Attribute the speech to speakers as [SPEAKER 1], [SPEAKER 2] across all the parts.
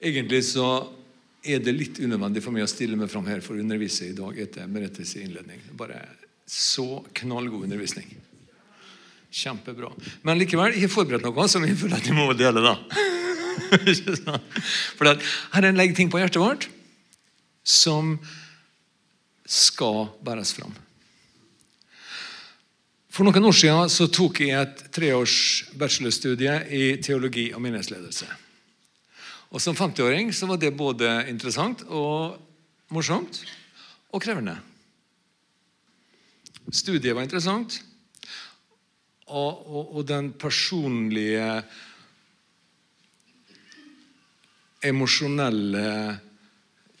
[SPEAKER 1] Egentlig så er det litt unødvendig for meg å stille meg fram her for å undervise i dag etter Merettes innledning. Bare så knallgod undervisning. Kjempebra. Men likevel, jeg har forberedt noe som jeg føler at jeg må dele. da. For her er en legger ting på hjertet vårt som skal bæres fram. For noen år siden så tok jeg et treårs bachelorstudie i teologi og menighetsledelse. Og Som 50-åring så var det både interessant og morsomt og krevende. Studiet var interessant, og, og, og den personlige emosjonelle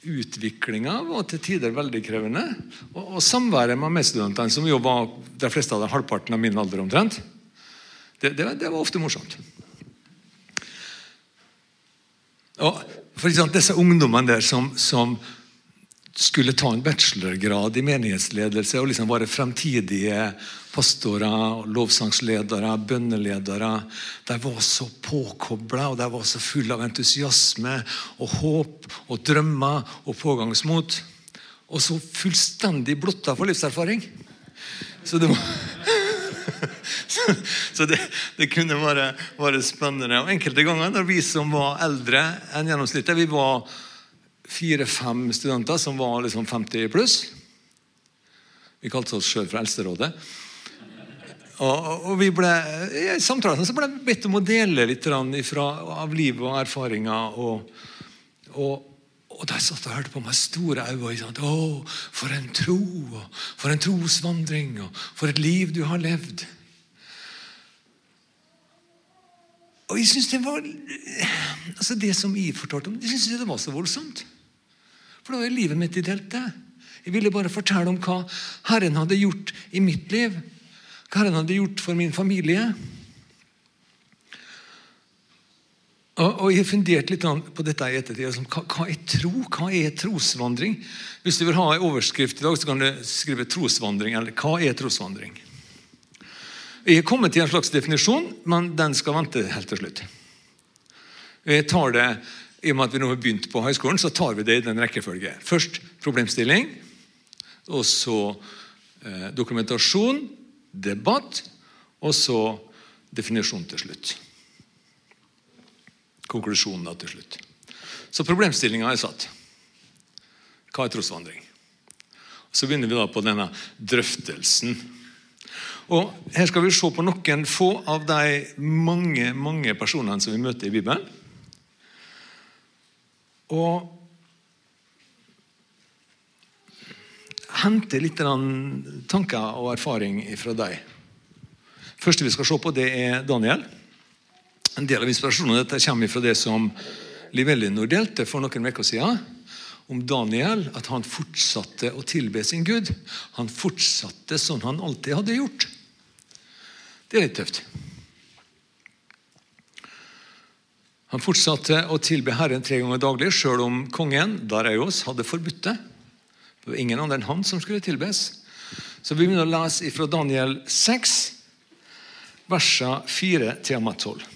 [SPEAKER 1] utviklinga var til tider veldig krevende. Og, og samværet med medstudentene, som jo var de fleste av dem halvparten av min alder omtrent, det, det, det var ofte morsomt. Og for eksempel, Disse ungdommene der som, som skulle ta en bachelorgrad i menighetsledelse og liksom være fremtidige pastorer, lovsangsledere, bønneledere. De var så påkobla og de var så fulle av entusiasme og håp og drømmer og pågangsmot. Og så fullstendig blotta for livserfaring. Så det, så det, det kunne være, spennende. Og Enkelte ganger når vi som var eldre enn gjennomsnittet Vi var fire-fem studenter som var liksom 50 pluss. Vi kalte oss sjøl for Eldsterådet. Og, og vi ble, I samtalen så ble vi bedt om å dele litt ifra, av livet og erfaringer. Og, og, og de satt og hørte på meg store øyne. Å, for en tro! For en trosvandring! Og for et liv du har levd! Og jeg synes Det var, altså det som jeg fortalte om, jeg synes det var så voldsomt. For det var livet mitt i delte. Jeg ville bare fortelle om hva Herren hadde gjort i mitt liv. Hva Herren hadde gjort for min familie. Og, Jeg har fundert litt på dette i ettertid. Altså, hva, hva, er tro? Hva er trosvandring? Hvis du vil ha en overskrift i dag, så kan du skrive 'trosvandring'. Eller 'hva er trosvandring'? Jeg er kommet til en slags definisjon, men den skal vente helt til slutt. Jeg tar det, I og med at vi nå har begynt på høyskolen, så tar vi det i den rekkefølge. Først problemstilling, og så eh, dokumentasjon, debatt, og så definisjon til slutt. Konklusjonen da til slutt. Så problemstillinga er satt. Hva er trosvandring? Så begynner vi da på denne drøftelsen. Og Her skal vi se på noen få av de mange mange personene som vi møter i Bibelen. Og hente litt tanker og erfaring fra deg. første vi skal se på, det er Daniel. En del av inspirasjonen dette kommer fra det som Liv Elinor delte for noen uker siden. Om Daniel, at han fortsatte å tilbe sin Gud. Han fortsatte som han alltid hadde gjort. Det er litt tøft. Han fortsatte å tilbe Herren tre ganger daglig, sjøl om kongen Dareios hadde forbudt det. Det var ingen andre enn han som skulle tilbes. Så vi begynner å lese fra Daniel 6, versa 4-12.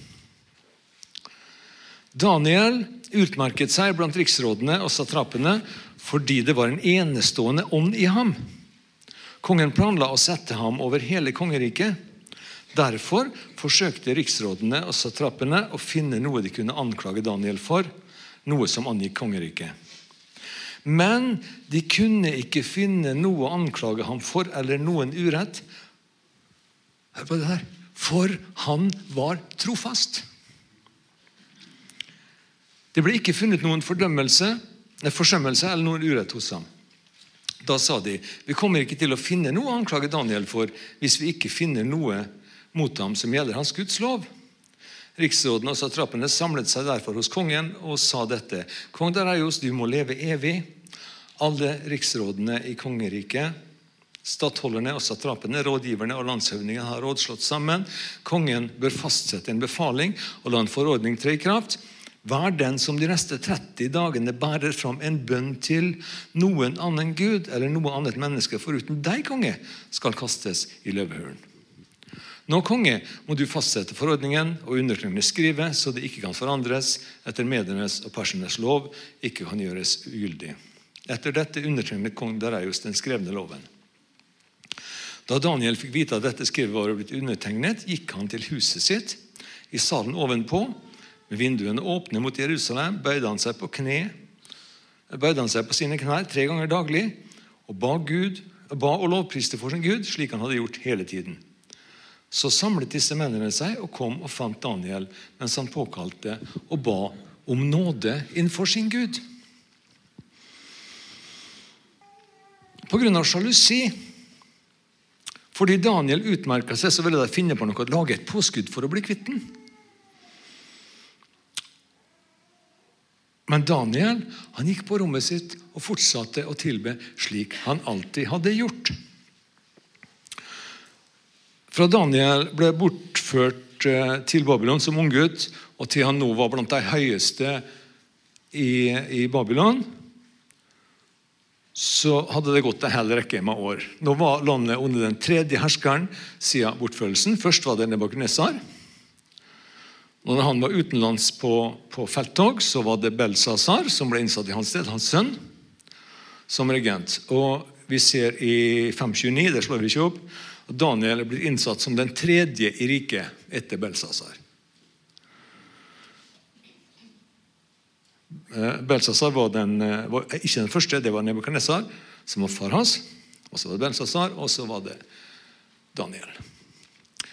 [SPEAKER 1] Daniel utmerket seg blant riksrådene og satrapene fordi det var en enestående ånd i ham. Kongen planla å sette ham over hele kongeriket. Derfor forsøkte riksrådene og satrappene å finne noe de kunne anklage Daniel for, noe som angikk kongeriket. Men de kunne ikke finne noe å anklage ham for eller noen urett. Hør på det her. For han var trofast. Det ble ikke funnet noen fordømmelse, forsømmelse eller noen urett hos ham. Da sa de vi kommer ikke til å finne noe å anklage Daniel for hvis vi ikke finner noe mot ham som gjelder hans Guds lov. Riksrådene og satrappene samlet seg derfor hos kongen og sa dette. Kong Dareios, du må leve evig. Alle riksrådene i kongeriket, stattholderne og satrapene, rådgiverne og landshøvdingen har rådslått sammen. Kongen bør fastsette en befaling og la en forordning tre i kraft. Vær den som de neste 30 dagene bærer fram en bønn til noen annen gud eller noe annet menneske foruten deg, konge, skal kastes i løvehulen. Nå, konge, må du fastsette forordningen og undertegne skrive, så det ikke kan forandres etter medienes og persernes lov, ikke kan gjøres ugyldig. Etter dette undertegnet kong Dareios den skrevne loven. Da Daniel fikk vite at dette skrivet var blitt undertegnet, gikk han til huset sitt. I salen ovenpå, med vinduene åpne mot Jerusalem, bøyde han seg på kne, bøyde han seg på sine knær tre ganger daglig og ba, Gud, ba og lovpriste for sin Gud, slik han hadde gjort hele tiden. Så samlet disse mennene seg og kom og fant Daniel mens han påkalte og ba om nåde innenfor sin Gud. Av sjalusi fordi Daniel utmerka seg, så ville de finne på noe, å lage et påskudd for å bli kvitt den. Men Daniel han gikk på rommet sitt og fortsatte å tilbe slik han alltid hadde gjort. Fra Daniel ble bortført eh, til Babylon som unggutt, og til han nå var blant de høyeste i, i Babylon, så hadde det gått en hel rekke med år. Nå var landet under den tredje herskeren siden bortførelsen. Først var det Nebukadnesar. Når han var utenlands på, på felttog, så var det Belsazar som ble innsatt i hans sted, hans sønn, som regent. Og Vi ser i 529, det slår vi ikke opp, Daniel er blitt innsatt som den tredje i riket etter Belsasar. Belsasar var, eh, var ikke den første, det var Nebukadnesar, som var far hans. Og så var det Belsasar, og så var det Daniel.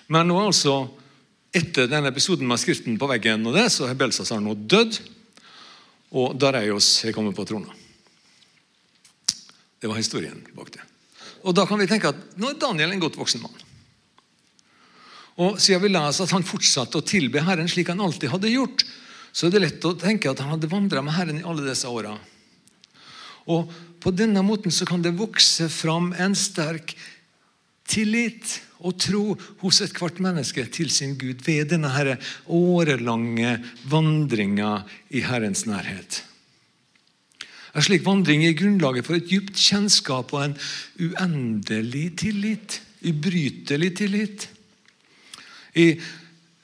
[SPEAKER 1] Men nå altså, etter denne episoden med skriften på veggen, og det, så har Belsasar nå dødd, og Dareios har kommet på trona. Det var historien bak det. Og Da kan vi tenke at nå er Daniel en godt voksen mann. Og Siden vi leser at han fortsatte å tilbe Herren slik han alltid hadde gjort, så er det lett å tenke at han hadde vandra med Herren i alle disse åra. Og på denne måten så kan det vokse fram en sterk tillit og tro hos ethvert menneske til sin Gud ved denne årelange vandringa i Herrens nærhet. En slik vandring er grunnlaget for et dypt kjennskap og en uendelig tillit. Ubrytelig tillit. I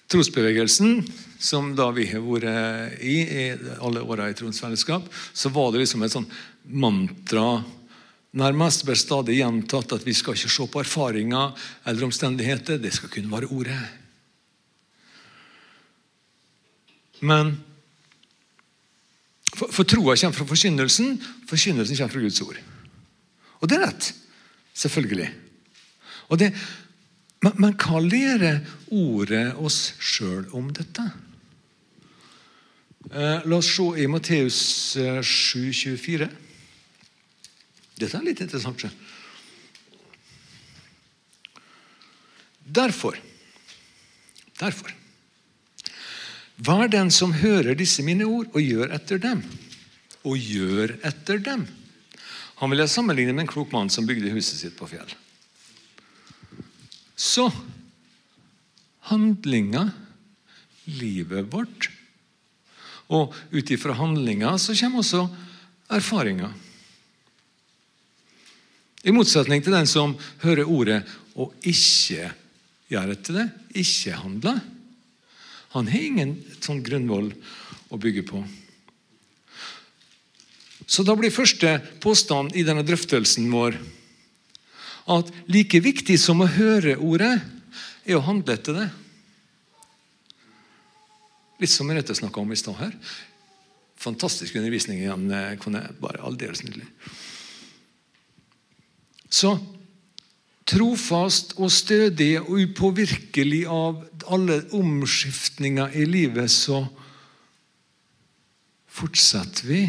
[SPEAKER 1] trosbevegelsen som da vi har vært i i alle åra i tronsfellesskap, så var det liksom et sånn mantra nærmest ble stadig gjentatt at vi skal ikke se på erfaringer eller omstendigheter. Det skal kun være ordet. Men For, for troa kommer fra forkynnelsen, forkynnelsen kommer fra Guds ord. Og det er rett. Selvfølgelig. Og det, men, men hva lærer ordet oss sjøl om dette? Eh, la oss se i Matteus 7,24. Eh, Dette er litt interessant. Ikke? Derfor Derfor Vær den som hører disse mine ord, og gjør etter dem. Og gjør etter dem. Han vil jeg sammenligne med en klok mann som bygde huset sitt på fjell. Så handlinga, livet vårt, og ut ifra handlinga så kommer også erfaringa. I motsetning til den som hører ordet og ikke gjør etter det, ikke handler. Han har ingen sånn grunnvoll å bygge på. Så da blir første påstand i denne drøftelsen vår at like viktig som å høre ordet, er å handle etter det. Litt som Merete snakka om i stad her. Fantastisk undervisning igjen. Kone. bare aldeles nydelig. Så trofast og stødig og upåvirkelig av alle omskiftninger i livet, så fortsetter vi.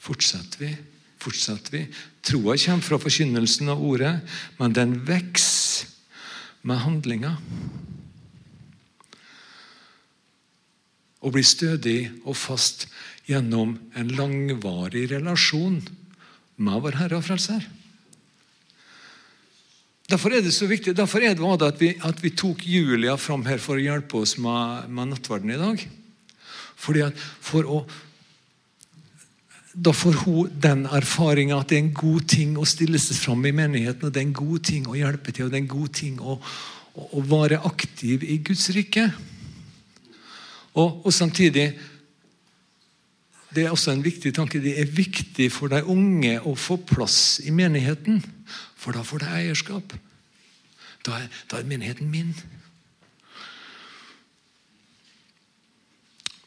[SPEAKER 1] Fortsetter vi. Fortsetter vi. Troa kommer fra forkynnelsen av ordet, men den vokser med handlinga. og blir stødig og fast gjennom en langvarig relasjon med vår Herre og Frelser. Derfor er det så viktig, derfor er det at vi, at vi tok Julia fram her for å hjelpe oss med, med nattverden i dag. Fordi at for å da får hun den erfaringa at det er en god ting å stille seg fram i menigheten. og Det er en god ting å hjelpe til, og det er en god ting å, å være aktiv i Guds rike. Og, og, samtidig Det er også en viktig tanke. Det er viktig for de unge å få plass i menigheten, for da får det eierskap. Da er, da er menigheten min.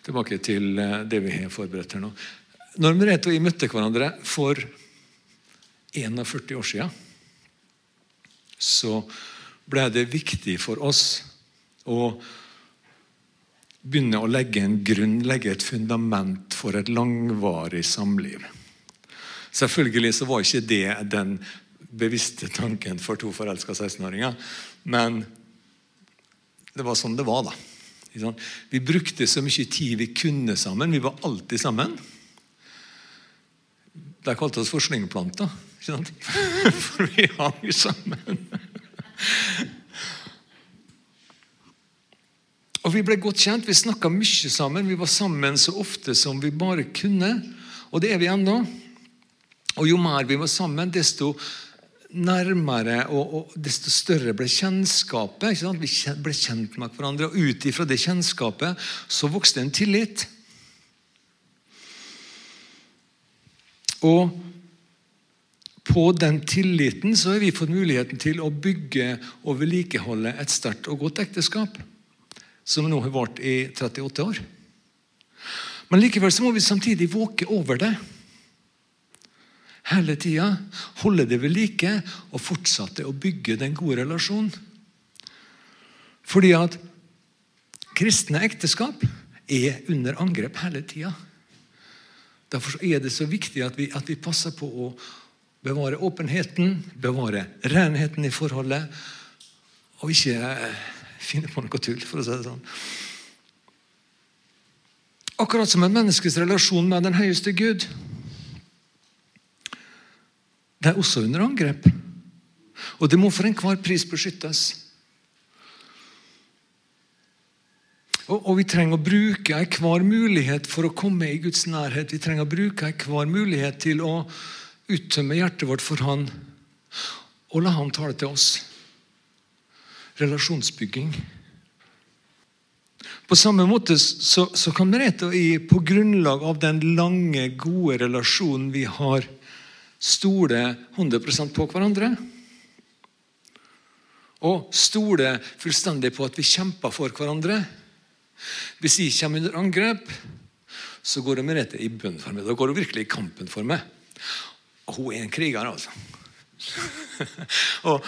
[SPEAKER 1] Tilbake til eh, det vi har forberedt her nå. Når Merete og jeg møtte hverandre for 41 år siden, så ble det viktig for oss å begynne å legge en grunn, legge et fundament for et langvarig samliv. Selvfølgelig så var ikke det den bevisste tanken for to forelska 16-åringer, men det var sånn det var, da. Vi brukte så mye tid vi kunne sammen. Vi var alltid sammen. De kalte oss for slyngplanter. For vi hang sammen. Og Vi ble godt kjent. Vi snakka mye sammen. Vi var sammen så ofte som vi bare kunne. Og det er vi ennå. Og jo mer vi var sammen, desto nærmere og, og, desto større ble kjennskapet. Vi ble kjent med hverandre, og ut ifra det kjennskapet så vokste en tillit. Og på den tilliten så har vi fått muligheten til å bygge og vedlikeholde et sterkt og godt ekteskap, som nå har vart i 38 år. Men likevel så må vi samtidig våke over det hele tida. Holde det ved like og fortsette å bygge den gode relasjonen. Fordi at kristne ekteskap er under angrep hele tida. Derfor er det så viktig at vi, at vi, passer på å bevare åpenheten, bevare renheten i forholdet, og ikke eh, finne på noe tull, for å si det sånn. Akkurat som et menneskes relasjon med den høyeste Gud det er også under angrep. Og det må for enhver pris beskyttes. Og, og, Vi trenger å bruke enhver mulighet for å komme i Guds nærhet. Vi trenger å bruke enhver mulighet til å uttømme hjertet vårt for Han og la Han tale til oss. Relasjonsbygging. På samme måte så, så kan Merete og jeg på grunnlag av den lange, gode relasjonen vi har, stole 100 på hverandre. Og stole fullstendig på at vi kjemper for hverandre. Hvis jeg kommer under angrep, så går det Merete i bønn for meg. Da går hun virkelig i kampen for meg. Og hun er en kriger, altså. og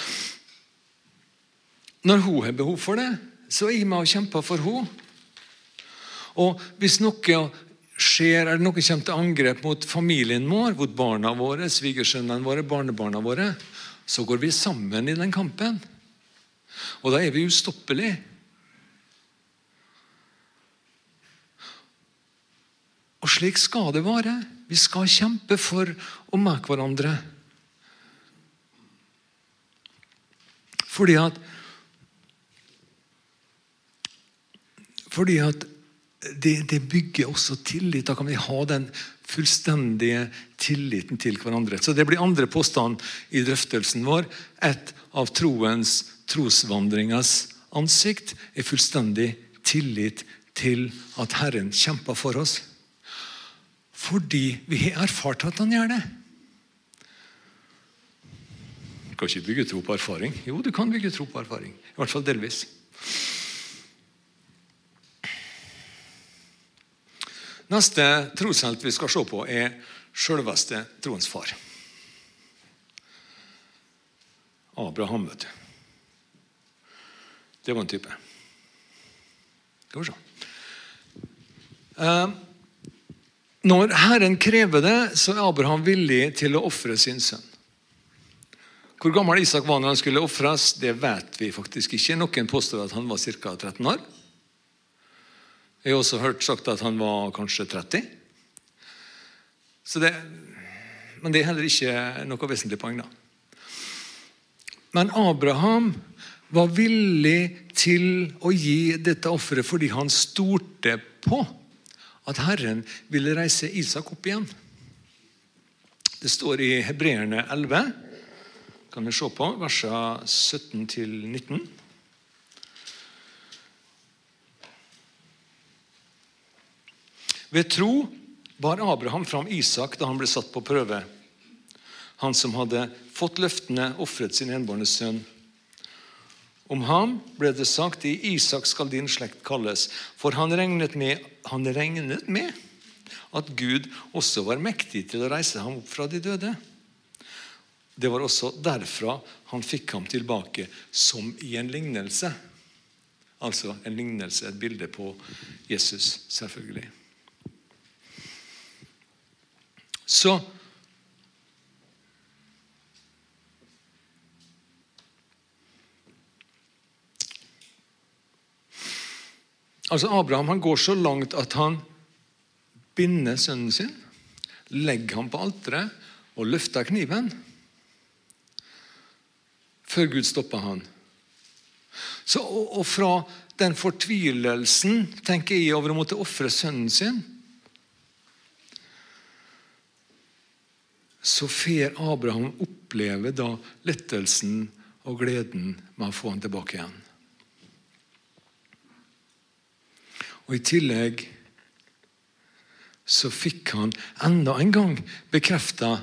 [SPEAKER 1] når hun har behov for det, så er jeg med og kjemper for henne. Og hvis noe skjer, er det noe som kommer til angrep mot familien vår, mot barna våre, svigersønnene våre, barnebarna våre, så går vi sammen i den kampen. Og da er vi ustoppelige. Og slik skal det være. Vi skal kjempe for og med hverandre. Fordi at Fordi at det, det, bygger også tillit. Da kan vi ha den fullstendige tilliten til hverandre. Så Det blir andre påstand i drøftelsen vår. Et av troens, trosvandringas ansikt er fullstendig tillit til at Herren kjemper for oss. Fordi vi har erfart at han gjør det. Du kan ikke bygge tro på erfaring. Jo, du kan bygge tro på erfaring. I hvert fall delvis. Neste troshelt vi skal se på, er selveste troens far. Abraham, vet du. Det var en type. Skal vi se. Eh, når Herren krever det, så er Abraham villig til å ofre sin sønn. Hvor gammel Isak var når han skulle ofres, det vet vi faktisk ikke. Noen påstår at han var ca. 13 år. Jeg har også hørt sagt at han var kanskje 30. Det, men det er heller ikke noe vesentlig poeng. da. Men Abraham var villig til å gi dette offeret fordi han stolte på at Herren ville reise Isak opp igjen. Det står i Hebreerne 11, kan vi se på, versene 17-19. Ved tro bar Abraham fram Isak da han ble satt på prøve. Han som hadde fått løftene, ofret sin enbårne sønn. Om ham ble det sagt i Isak skal din slekt kalles, for han regnet, med, han regnet med at Gud også var mektig til å reise ham opp fra de døde. Det var også derfra han fikk ham tilbake, som i en lignelse. Altså en lignelse, et bilde på Jesus, selvfølgelig. Så Altså Abraham han går så langt at han binder sønnen sin, legger ham på alteret og løfter kniven. Før Gud stopper han. Så, og, og, fra den fortvilelsen tenker jeg over å måtte ofre sønnen sin Så får Abraham oppleve da lettelsen og gleden med å få han tilbake igjen. Og I tillegg så fikk han enda en gang bekrefta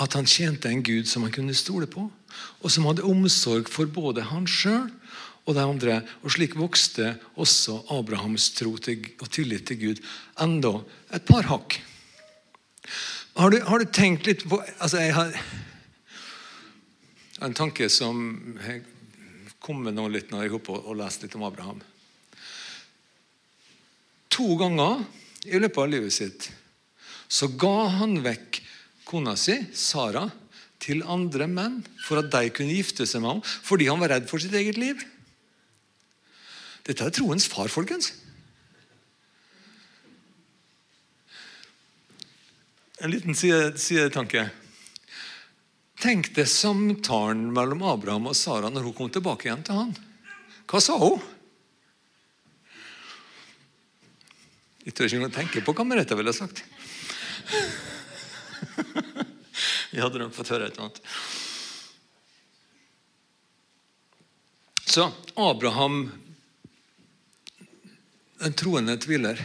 [SPEAKER 1] at han tjente en Gud som han kunne stole på, og som hadde omsorg for både han sjøl og de andre. Og Slik vokste også Abrahams tro og tillit til Gud enda et par hakk. Har du, har du tenkt litt på altså Jeg har en tanke som kom med nå litt når jeg holdt på å lese litt om Abraham. To ganger i løpet av livet sitt så ga han vekk kona si, Sara, til andre menn for at de kunne gifte seg med ham fordi han var redd for sitt eget liv. Dette er troens far, folkens. En liten sidetanke. Tenk deg samtalen mellom Abraham og Sara når hun kom tilbake igjen til han. Hva sa hun? Jeg tør ikke engang tenke på hva Merete ville sagt. Jeg hadde nok fått høre et eller annet. Så Abraham, den troende tviler,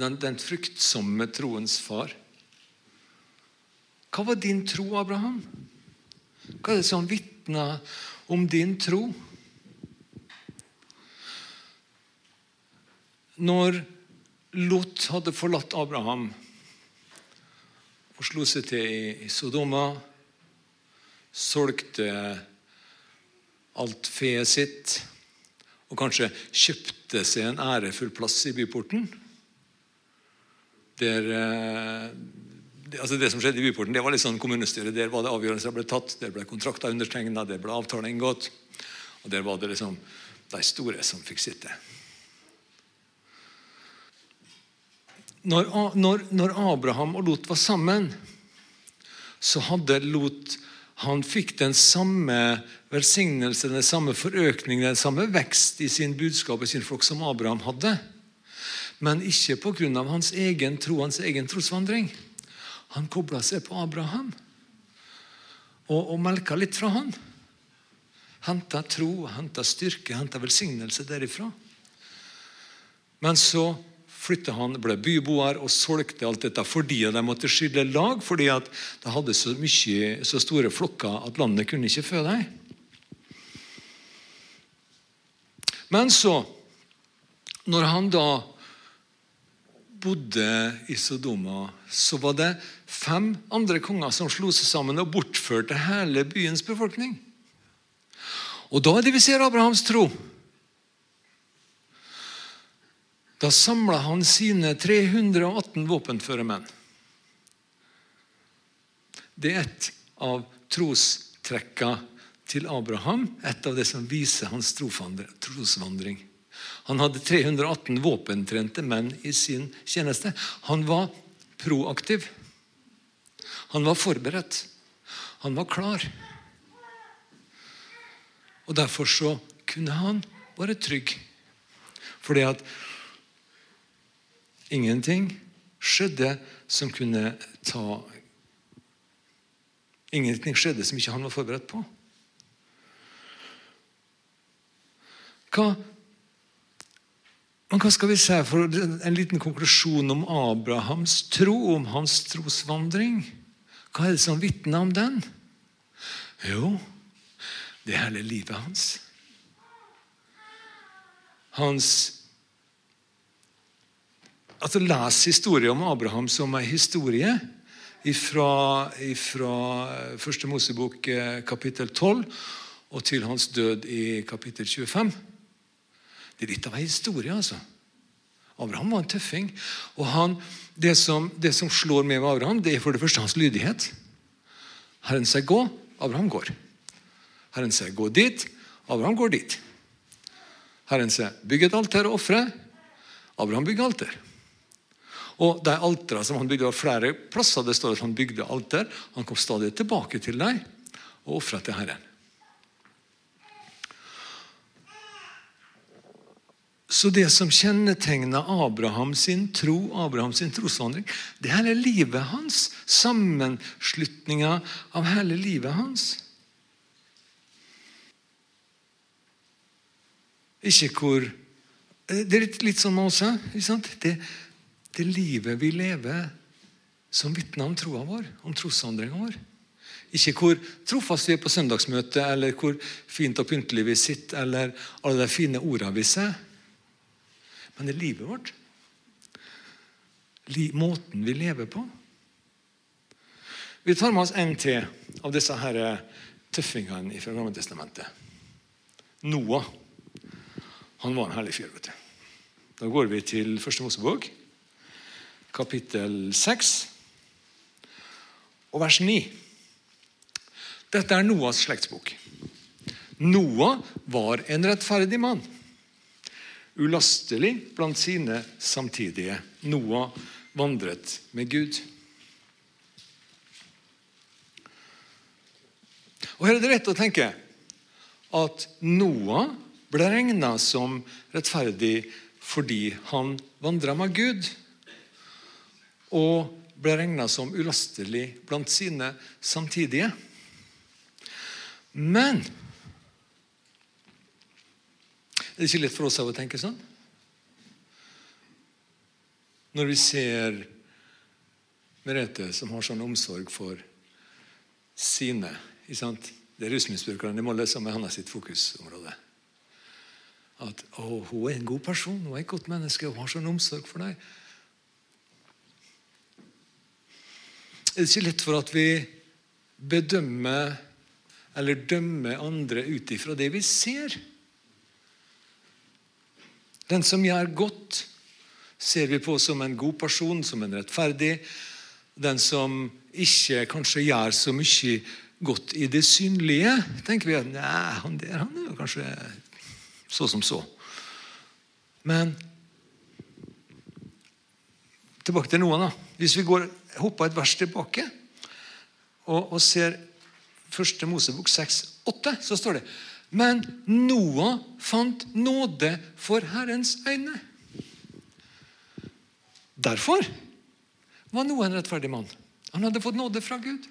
[SPEAKER 1] den, den fruktsomme troens far Hva var din tro, Abraham? Hva er det som vitner om din tro? Når Lot hadde forlatt Abraham og slo seg til i Sodoma, solgte alt feet sitt og kanskje kjøpte seg en ærefull plass i byporten. Der, eh, altså det som skjedde i byporten, det var litt sånn kommunestyret. Der var det avgjørelser ble tatt, der ble kontrakter undertegna, der ble avtaler inngått. Og der var det liksom de store som fikk sitte. når, når, når, Abraham og Lot var sammen, så hadde Lot han fikk den samme velsignelse, den samme forøkning, den samme vekst i sin budskap og sin flokk som Abraham hadde. Men ikke pga. hans egen tro, hans egen trosvandring. Han kobla seg på Abraham og, og melka litt fra han. Henta tro, henta styrke, henta velsignelse derifra. Men så flytta han, ble byboer og solgte alt dette fordi de måtte skille lag. Fordi at de hadde så, mye, så store flokker at landet kunne ikke fø dem. Men så, når han da bodde i Sodoma, så var det fem andre konger som slo seg sammen og bortførte hele byens befolkning. Og da er det vi ser Abrahams tro. Da samla han sine 318 våpenføre menn. Det er et av trostrekka til Abraham, et av det som viser hans trosvandring. Han hadde 318 våpentrente menn i sin tjeneste. Han var proaktiv. Han var forberedt. Han var klar. Og Derfor så kunne han være trygg. Fordi at Ingenting skjedde som kunne ta Ingenting skjedde som ikke han var forberedt på. Hva, Men hva skal vi se for en liten konklusjon om Abrahams tro, om hans trosvandring? Hva er det som vitner om den? Jo, det er hele livet hans. Hans Altså, Les historien om Abraham som en historie fra, Første Mosebok eh, kapittel 12 og til hans død i kapittel 25. Det er litt av en historie, altså. Abraham var en tøffing. Og han, det, som, det som slår med med Abraham, det er for det første hans lydighet. Herren sier gå, Abraham går. Herren sier gå dit, Abraham går dit. Herren sier bygg et alter og ofre. Abraham bygger alter. Og de altera som han bygde var flere plasser det står at han bygde alter. Han kom stadig tilbake til dem og ofra til Herren. Så det som kjennetegner Abraham sin tro, Abraham sin trosvandring, det er hele livet hans. Sammenslutninga av hele livet hans. Ikke hvor Det er litt, litt sånn med oss. Det, det livet vi lever, som vitner om troa vår, om trosvandringa vår. Ikke hvor trofast vi er på søndagsmøtet, eller hvor fint og pyntelig vi sitter, eller alle de fine ordene vi ser. Men det er livet vårt. Måten vi lever på. Vi tar med oss en til av disse her tøffingene fra Gammeltestamentet. Noah. Han var en herlig fyr. vet du. Da går vi til Første Mosebok kapittel 6 og vers 9. Dette er Noas slektsbok. Noah var en rettferdig mann. Ulastelig blant sine samtidige. Noah vandret med Gud. Og Her er det rett å tenke at Noah ble regna som rettferdig fordi han vandra med Gud og ble regna som ulastelig blant sine samtidige. Men er det ikke lett for oss av å tenke sånn? Når vi ser Merete som har sånn omsorg for sine Det er rusmisbrukerne. De må løse med hans sitt fokusområde. At å, hun er en god person, hun er et godt menneske, hun har sånn omsorg for deg. er det ikke lett for at vi bedømmer eller dømmer andre ut ifra det vi ser. Den som gjør godt, ser vi på som en god person, som en rettferdig. Den som ikke kanskje gjør så mye godt i det synlige, tenker vi at han der han er jo kanskje så som så. Men tilbake til noen. da. Hvis vi går hopper et vers tilbake og, og ser første Mosebok 6, 8, så står det Men Noah fant nåde for Herrens øyne. Derfor var Noah en rettferdig mann. Han hadde fått nåde fra Gud.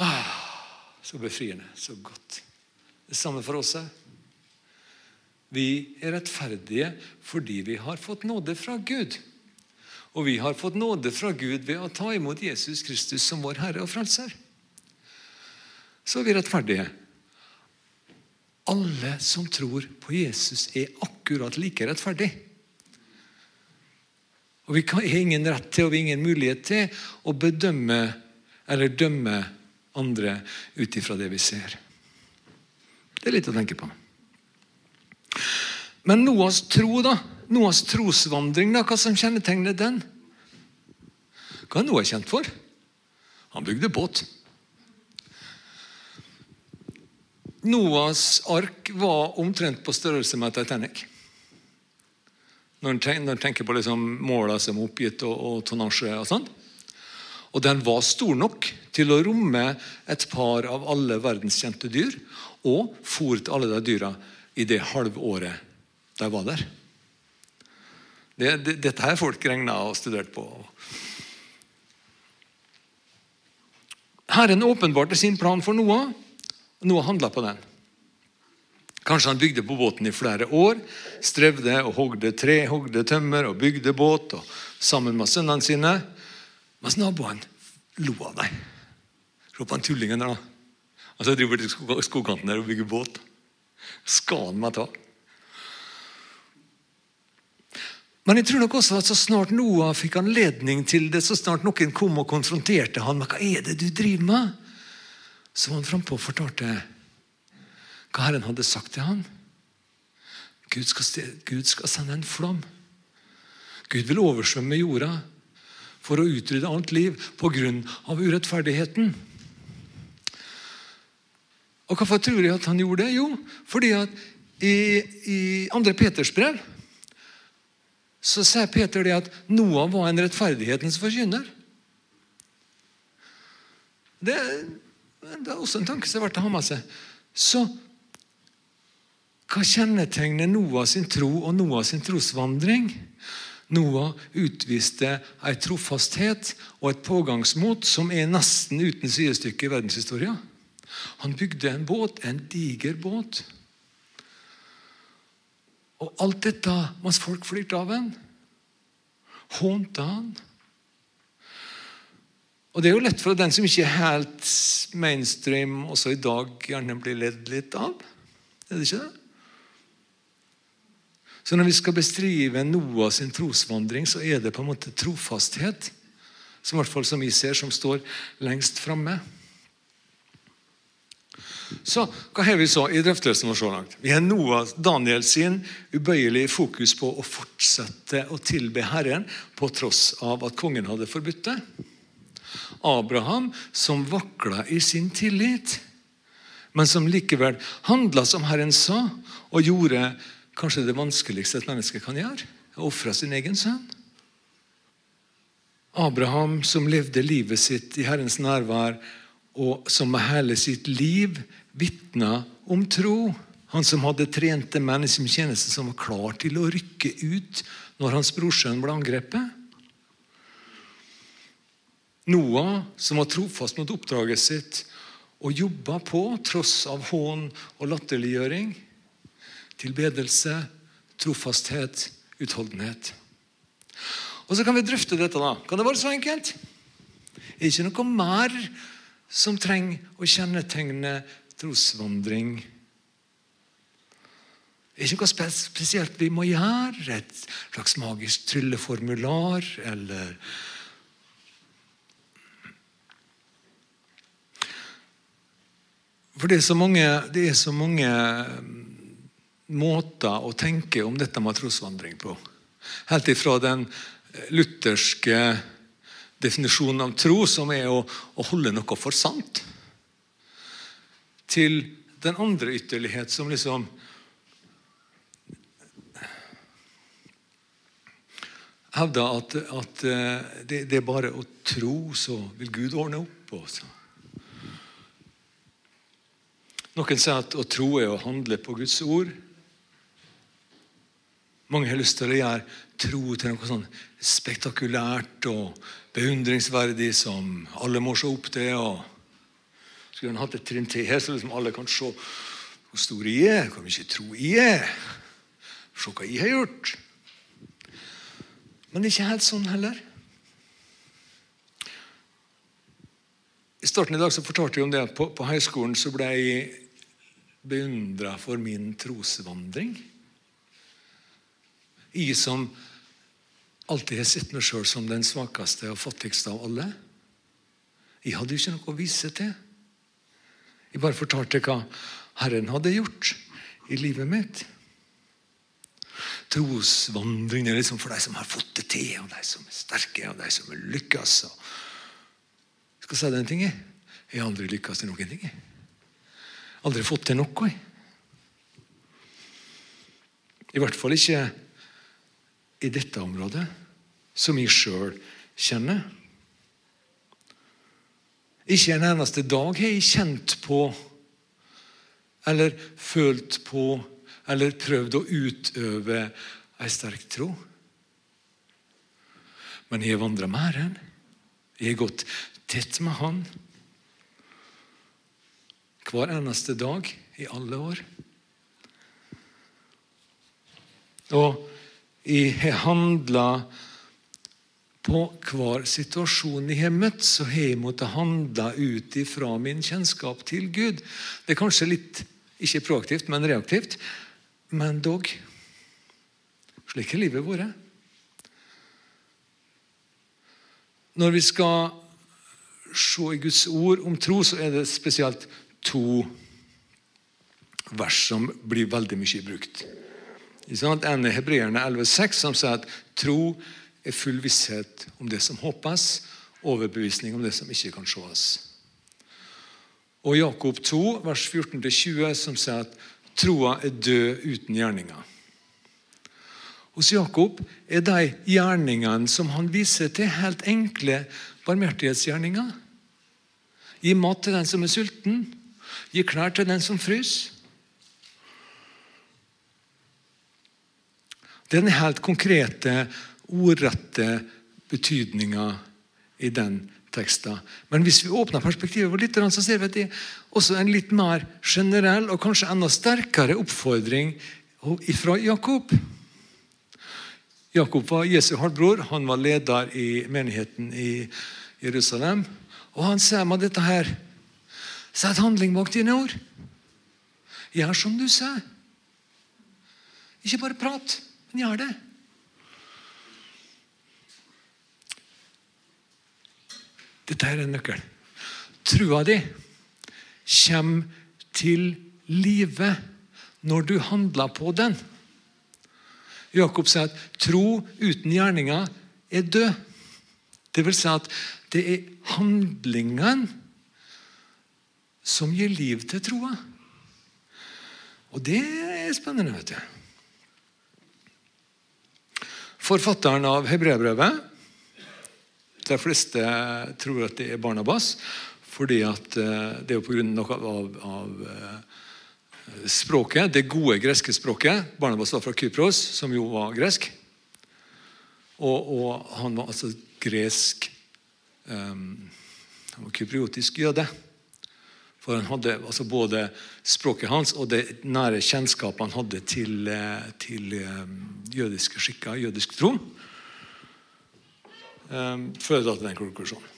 [SPEAKER 1] Ah, så befriende, så godt. Det samme for oss òg. Vi er rettferdige fordi vi har fått nåde fra Gud. Og vi har fått nåde fra Gud ved å ta imot Jesus Kristus som vår Herre og Frelser. Så er vi rettferdige. Alle som tror på Jesus, er akkurat like rettferdige. Og Vi har ingen rett til og vi har ingen mulighet til å bedømme eller dømme andre ut ifra det vi ser. Det er litt å tenke på. Men Noas tro, da? Noas trosvandring, da, hva som kjennetegner den? Hva er Noah kjent for? Han bygde båt. Noas ark var omtrent på størrelse med Titanic. Når en tenker på liksom måla som er oppgitt, og, og tonnasje og sånn. Og den var stor nok til å romme et par av alle verdenskjente dyr, og fôret alle de dyra i det halvåret de var der. Det, det, dette har folk regna og studert på. Herren åpenbarte sin plan for Noah. Noah handla på den. Kanskje han bygde på båten i flere år. Strevde og hogde tre, hogde tømmer og bygde båt og sammen med sønnene sine. Mens naboene lo av dem. Se han tullingen der, da. Altså, jeg driver til skogkanten der og bygger båt. Skal han meg ta? Men jeg tror nok også at så snart Noah fikk anledning til det, så snart noen kom og konfronterte han med hva er det du driver med, så var han frampå og fortalte hva Herren hadde sagt til han. Gud skal, Gud skal sende en flom. Gud vil oversvømme jorda for å utrydde alt liv pga. urettferdigheten. Og Hvorfor tror jeg at han gjorde det? Jo, fordi at i, i 2. Peters brev så sier Peter det at Noah var en rettferdighetens forkynner. Det, det, er også en tanke som er verdt å ha med seg. Så hva kjennetegner Noah sin tro og Noah sin trosvandring? Noah utviste en trofasthet og et pågangsmot som er nesten uten sidestykke i verdenshistoria. Han bygde en båt, en diger båt. Og alt dette mens folk flirte av ham. Hånte han. Og Det er jo lett for at den som ikke er helt mainstream, også i dag gjerne blir ledd litt av. Er det ikke det? Så Når vi skal bestrive Noah sin trosvandring, så er det på en måte trofasthet som, i hvert fall som vi ser, som står lengst framme. Så hva har vi så i drøftelsen vår så langt? Vi har Noah Daniel sin ubøyelige fokus på å fortsette å tilbe Herren på tross av at kongen hadde forbudt det. Abraham som vakla i sin tillit, men som likevel handla som Herren sa, og gjorde kanskje det vanskeligste et menneske kan gjøre. å ofre sin egen sønn. Abraham som levde livet sitt i Herrens nærvær, og som med hele sitt liv vitna om tro. Han som hadde trente menn i sin tjeneste, som var klar til å rykke ut når hans brorsønn ble angrepet. Noah, som var trofast mot oppdraget sitt og jobba på tross av hån og latterliggjøring. Tilbedelse, trofasthet, utholdenhet. Og Så kan vi drøfte dette. da. Kan det være så enkelt? Er det ikke noe mer som trenger å kjennetegne trosvandring. Det er ikke noe spesielt vi må gjøre. Et slags magisk trylleformular eller For det er mange, det er så mange måter å tenke om dette med trosvandring på. Helt ifra den lutherske definisjonen av tro, som er å, å holde noe for sant til den andre ytterlighet, som liksom hevder at, at eh, det, det, er bare å tro, så vil Gud ordne opp. Også. Noen sier at å tro er å handle på Guds ord. Mange har lyst til å gjøre tro til noe sånn spektakulært og beundringsverdig som alle må se opp til. og skulle han hatt et trinn til så liksom alle kan se hvor stor jeg er, hvor mye tro jeg er. Se hva jeg har gjort. Men det er ikke helt sånn heller. I starten i dag så fortalte jeg om det på, på høyskolen så ble jeg beundra for min trosvandring. Jeg som alltid har sett meg sjøl som den svakeste og fattigste av alle. Jeg hadde jo ikke noe å vise til. Jeg bare fortalte hva Herren hadde gjort i livet mitt. Trosvandring er liksom for de som har fått det til, og de som er sterke og de som lykkes. Jeg skal si den ting, jeg. Jeg har aldri lykkes i noen ting. Aldri fått til noe. I hvert fall ikke i dette området, som jeg sjøl kjenner. Ikke en eneste dag har jeg kjent på eller følt på eller prøvd å utøve ei sterk tro. Men jeg har vandra med Herren. Jeg har gått tett med Han hver eneste dag i alle år. Og jeg har handla på hver situasjon jeg har møtt, så har jeg måttet handle ut ifra min kjennskap til Gud. Det er kanskje litt ikke proaktivt, men reaktivt. Men dog. Slik har livet vært. Når vi skal se i Guds ord om tro, så er det spesielt to vers som blir veldig mye brukt. En er Hebreerne 11,6, som sier at tro er full visshet om det som håpes, overbevisning om det som ikke kan sees. Og Jakob 2, vers 14-20, som sier at troa er død uten gjerninger. Hos Jakob er de gjerningene som han viser til, helt enkle barmhjertighetsgjerninger. Gi mat til den som er sulten. Gi klær til den som fryser. Den helt konkrete, ordrette betydninga i den teksten. Men hvis vi åpner perspektivet litt, så ser vi at det er også en litt mer generell og kanskje enda sterkere oppfordring fra Jakob. Jakob var Jesu halvbror. Han var leder i menigheten i Jerusalem. Og han sier med dette her Sett handling bak dine ord. Gjør som du sier. Ikke bare prat, men gjør det. Dette er en nøkkel. Trua di kommer til live når du handler på den. Jakob sier at tro uten gjerninger er død. Det vil si at det er handlingen som gir liv til troa. Og det er spennende, vet du. Forfatteren av hebreerbrevet De fleste tror at det er Barnabas, fordi eh, det er på grunn av, av eh, språket, det gode greske språket. Barnabas var fra Kypros, som jo var gresk. Og, og han var altså gresk um, Han var kypriotisk jøde. For han hadde altså både språket hans og det nære kjennskapet han hadde til, eh, til um, jødiske skikker, jødisk tro, um, førte til den konklusjonen.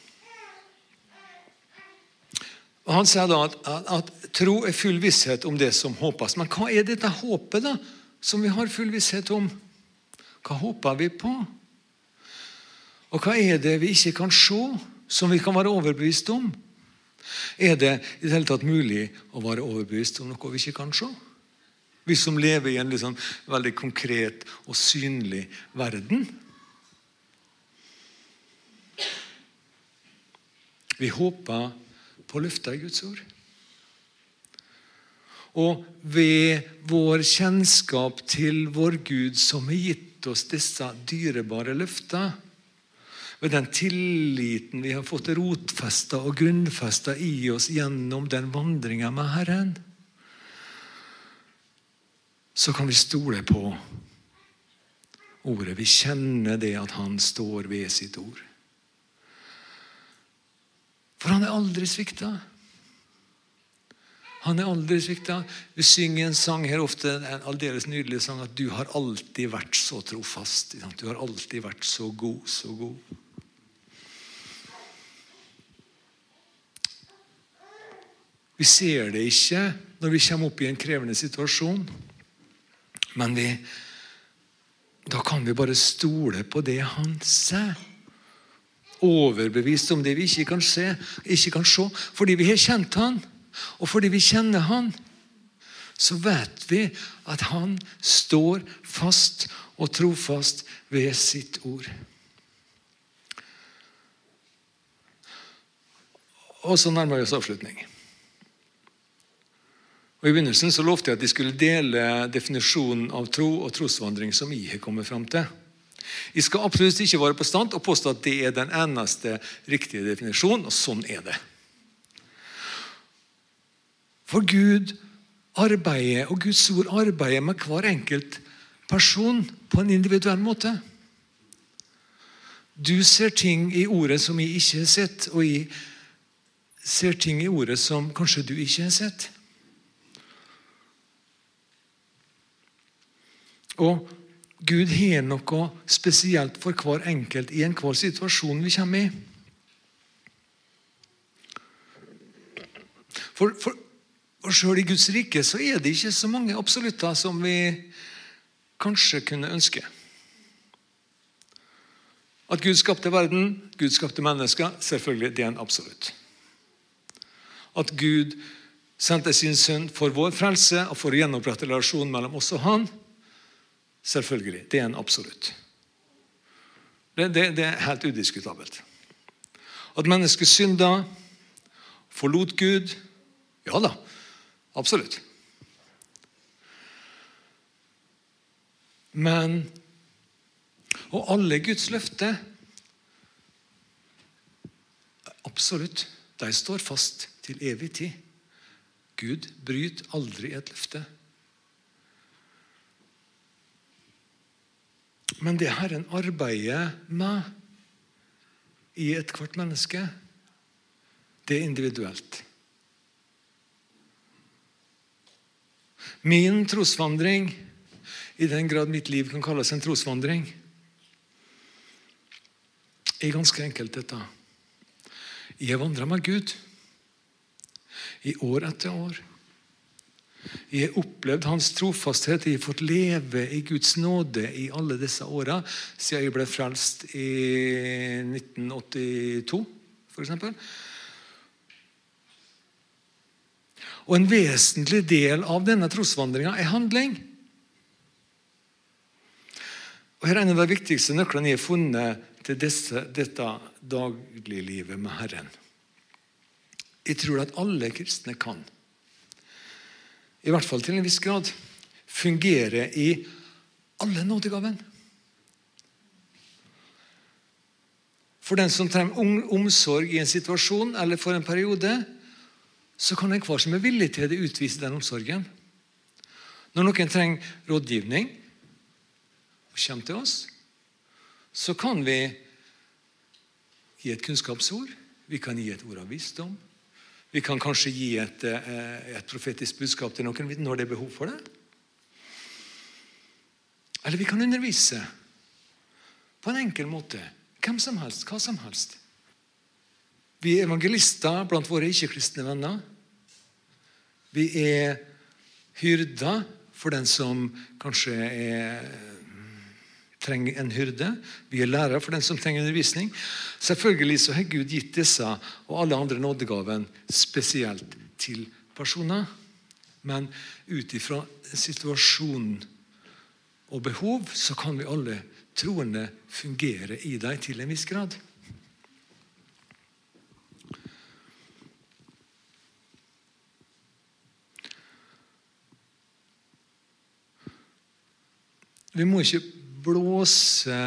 [SPEAKER 1] Og Han sier da at, at, at, tro er full visshet om det som håpes. Men hva er dette håpet da, som vi har full visshet om? Hva håper vi på? Og hva er det vi ikke kan se, som vi kan være overbevist om? Er det i det hele tatt mulig å være overbevist om noe vi ikke kan se? Vi som lever i en liksom veldig konkret og synlig verden. Vi håper på løfter i Guds ord. Og ved vår kjennskap til vår Gud, som har gitt oss disse dyrebare løfter, ved den tilliten vi har fått rotfesta og grunnfesta i oss gjennom den vandringa med Herren, så kan vi stole på ordet. Vi kjenner det at Han står ved sitt ord. For han er aldri svikta. Han er aldri svikta. Vi synger en sang her ofte, en aldeles nydelig sang, at 'du har alltid vært så trofast'. Du har alltid vært så god, så god. Vi ser det ikke når vi kommer opp i en krevende situasjon, men vi, da kan vi bare stole på det han sier overbevist om det vi ikke kan se, ikke kan se. Fordi vi har kjent Han, og fordi vi kjenner Han, så vet vi at Han står fast og trofast ved sitt ord. Og så nærmer vi oss avslutning. Og I begynnelsen så lovte jeg at de skulle dele definisjonen av tro og trosvandring som jeg har kommet fram til. Jeg skal absolutt ikke være på stand og påstå at det er den eneste riktige definisjonen, og sånn er det. For Gud arbeider, og Guds ord arbeider med hver enkelt person på en individuell måte. Du ser ting i ordet som jeg ikke har sett, og jeg ser ting i ordet som kanskje du ikke har sett. Og Gud har noe spesielt for hver enkelt i enhver situasjon vi kommer i. For, for, for Sjøl i Guds rike så er det ikke så mange absolutter som vi kanskje kunne ønske. At Gud skapte verden, Gud skapte mennesker, selvfølgelig, det er en absolutt. At Gud sendte sin sønn for vår frelse og for å gjenopprette relasjonen mellom oss og han, Selvfølgelig. Det er en absolutt. Det, det, det er helt udiskutabelt. At mennesket synda, forlot Gud Ja da, absolutt. Men Og alle Guds løfter Absolutt. De står fast til evig tid. Gud bryter aldri et løfte. Men det Herren arbeider med i ethvert menneske, det er individuelt. Min trosvandring, i den grad mitt liv kan kalles en trosvandring, er ganske enkelt dette. Jeg vandrer med Gud i år etter år. Jeg har opplevd hans trofasthet. Jeg har fått leve i Guds nåde i alle disse åra siden jeg ble frelst i 1982, f.eks. Og en vesentlig del av denne trosvandringa er handling. Og Her er en av de viktigste nøklene jeg har funnet til disse, dette dagliglivet med Herren. Jeg tror at alle kristne kan i hvert fall til en viss grad, fungere i alle nådegaven. For den som trenger omsorg i en situasjon eller for en periode, så kan enhver som er villig til det, utvise den omsorgen. Når noen trenger rådgivning og kommer til oss, så kan vi gi et kunnskapsord. Vi kan gi et ord av visdom. Vi kan kanskje gi et, eh, et profetisk budskap til noen når det er behov for det. Eller vi kan undervise på en enkel måte. Hvem som helst, hva som helst. Vi er evangelister blant våre ikke-kristne venner. Vi er hyrder for den som kanskje er trenger en hyrde. Vi er lærere for den som trenger undervisning. Selvfølgelig så har Gud gitt disse og alle andre nådegaven spesielt til personer. Men ut ifra situasjonen og behov så kan vi alle troende fungere i dem til en viss grad. Vi må ikke blåse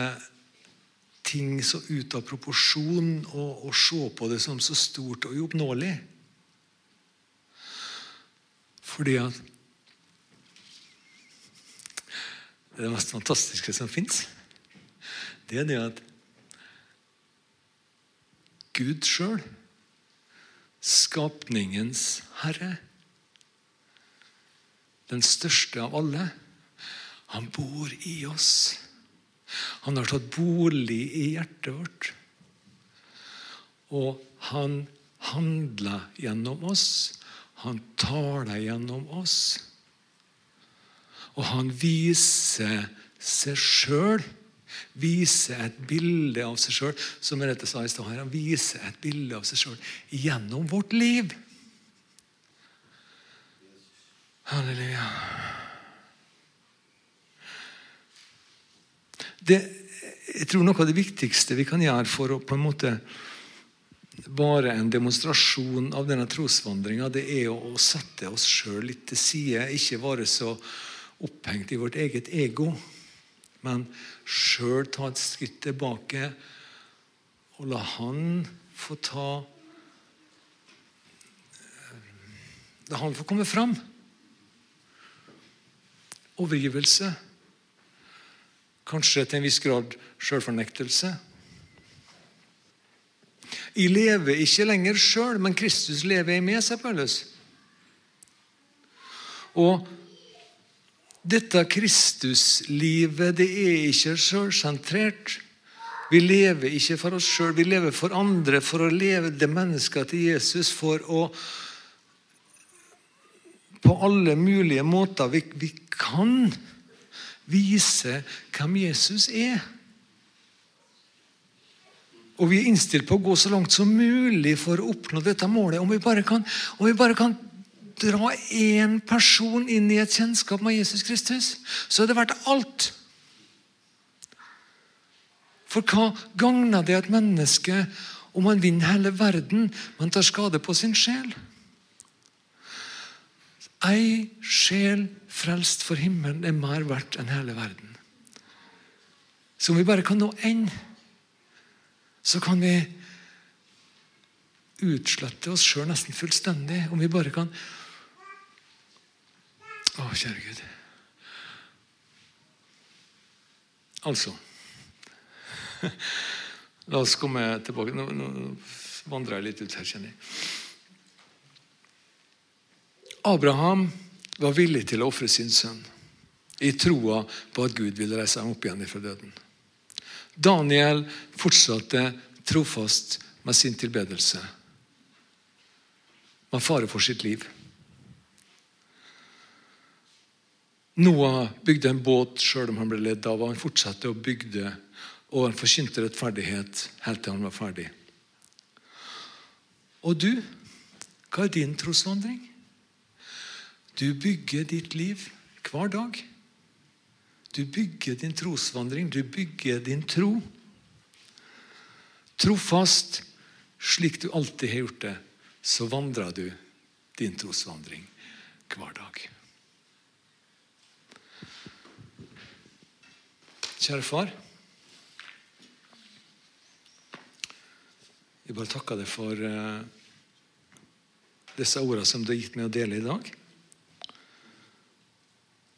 [SPEAKER 1] ting så ut av proporsjon og, og se på det som så stort og uoppnåelig. Fordi at Det mest fantastiske som fins, det er det at Gud sjøl, skapningens herre, den største av alle, han bor i oss. Han har tatt bolig i hjertet vårt. Og han handler gjennom oss. Han taler gjennom oss. Og han viser seg sjøl. Viser et bilde av seg sjøl. Som Merete sa i stad Han viser et bilde av seg sjøl gjennom vårt liv. Halleluja. Det, jeg tror Noe av det viktigste vi kan gjøre for å på en måte være en demonstrasjon av denne trosvandringa, det er å, sette oss sjøl litt til side. Ikke være så opphengt i vårt eget ego, men sjøl ta et skritt tilbake og la Han få ta La Han få komme fram. Overgivelse. Kanskje til en viss grad sjølfornektelse. Jeg lever ikke lenger sjøl, men Kristus lever i meg, sier Paulus. Og dette Kristuslivet det er ikke sjølsentrert. Vi lever ikke for oss sjøl, vi lever for andre, for å leve det mennesket til Jesus. For å på alle mulige måter vi, vi kan vise hvem Jesus er. Og vi er innstilt på å gå så langt som mulig for å oppnå dette målet. Om vi bare kan, vi bare kan dra én person inn i et kjennskap med Jesus Kristus, så er det verdt alt. For hva gagner det et menneske om man vinner hele verden, men tar skade på sin sjel? Ei sjel frelst for himmelen er mer verdt enn hele verden. Så om vi bare kan nå én, så kan vi utslette oss sjøl nesten fullstendig. Om vi bare kan Å, kjære Gud. Altså La oss komme tilbake. Nå, nå vandrer jeg litt ut her, kjenner jeg. Abraham var villig til å ofre sin sønn i troa på at Gud ville reise ham opp igjen fra døden. Daniel fortsatte trofast med sin tilbedelse. Med fare for sitt liv. Noah bygde en båt sjøl om han ble ledd av, og han fortsatte å bygde, og han forkynte rettferdighet helt til han var ferdig. Og du, hva er din trosvandring? Du bygger ditt liv hver dag. Du bygger din trosvandring, du bygger din tro. Trofast, slik du alltid har gjort det, så vandrer du din trosvandring hver dag. Kjære far. Jeg bare takker deg for uh, disse ordene som du har gitt meg å dele i dag.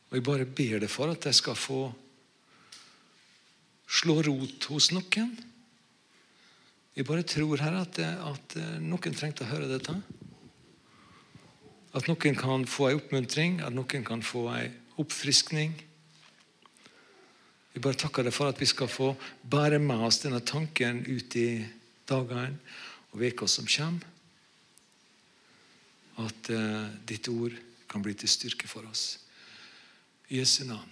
[SPEAKER 1] Og Jeg bare ber deg for at jeg skal få slå rot hos noen. Jeg bare tror her at, at noen trengte å høre dette. At noen kan få en oppmuntring, at noen kan få en oppfriskning. Jeg bare takker deg for at vi skal få bære med oss denne tanken ut i dagene og uka som kommer. At uh, ditt ord kan bli til styrke for oss. I Jesu navn.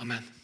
[SPEAKER 1] Amen.